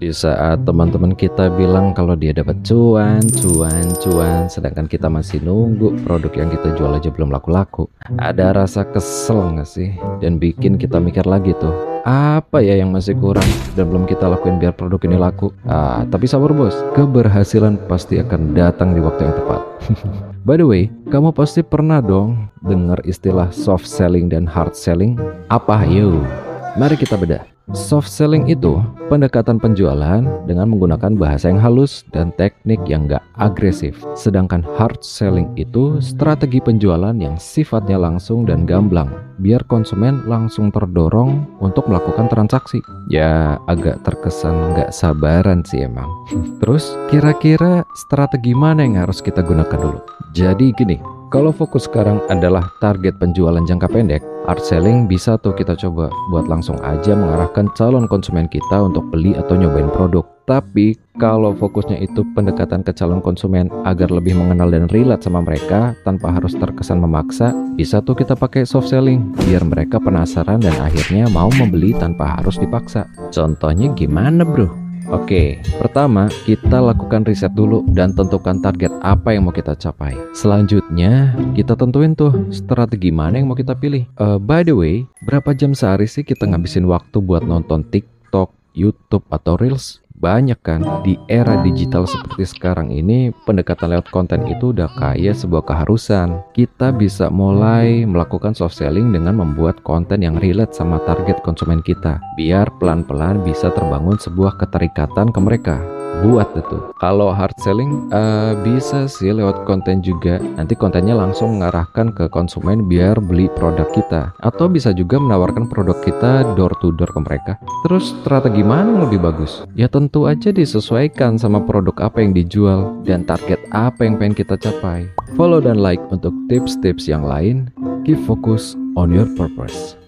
Di saat teman-teman kita bilang kalau dia dapat cuan, cuan, cuan, sedangkan kita masih nunggu produk yang kita jual aja belum laku-laku. Ada rasa kesel nggak sih? Dan bikin kita mikir lagi tuh, apa ya yang masih kurang dan belum kita lakuin biar produk ini laku? Ah, tapi sabar bos, keberhasilan pasti akan datang di waktu yang tepat. By the way, kamu pasti pernah dong dengar istilah soft selling dan hard selling? Apa yuk? Mari kita bedah. Soft selling itu pendekatan penjualan dengan menggunakan bahasa yang halus dan teknik yang gak agresif. Sedangkan hard selling itu strategi penjualan yang sifatnya langsung dan gamblang, biar konsumen langsung terdorong untuk melakukan transaksi. Ya agak terkesan gak sabaran sih emang. Terus kira-kira strategi mana yang harus kita gunakan dulu? Jadi gini, kalau fokus sekarang adalah target penjualan jangka pendek, art selling bisa tuh kita coba buat langsung aja mengarahkan calon konsumen kita untuk beli atau nyobain produk. Tapi kalau fokusnya itu pendekatan ke calon konsumen agar lebih mengenal dan relate sama mereka tanpa harus terkesan memaksa, bisa tuh kita pakai soft selling biar mereka penasaran dan akhirnya mau membeli tanpa harus dipaksa. Contohnya gimana bro? Oke, pertama kita lakukan riset dulu dan tentukan target apa yang mau kita capai. Selanjutnya, kita tentuin tuh strategi mana yang mau kita pilih. Uh, by the way, berapa jam sehari sih kita ngabisin waktu buat nonton TikTok, YouTube, atau Reels? Banyak kan di era digital seperti sekarang ini pendekatan lewat konten itu udah kayak sebuah keharusan. Kita bisa mulai melakukan soft selling dengan membuat konten yang relate sama target konsumen kita biar pelan-pelan bisa terbangun sebuah keterikatan ke mereka buat itu. Kalau hard selling uh, bisa sih lewat konten juga. Nanti kontennya langsung mengarahkan ke konsumen biar beli produk kita. Atau bisa juga menawarkan produk kita door to door ke mereka. Terus strategi mana yang lebih bagus? Ya tentu aja disesuaikan sama produk apa yang dijual dan target apa yang pengen kita capai. Follow dan like untuk tips-tips yang lain. Keep focus on your purpose.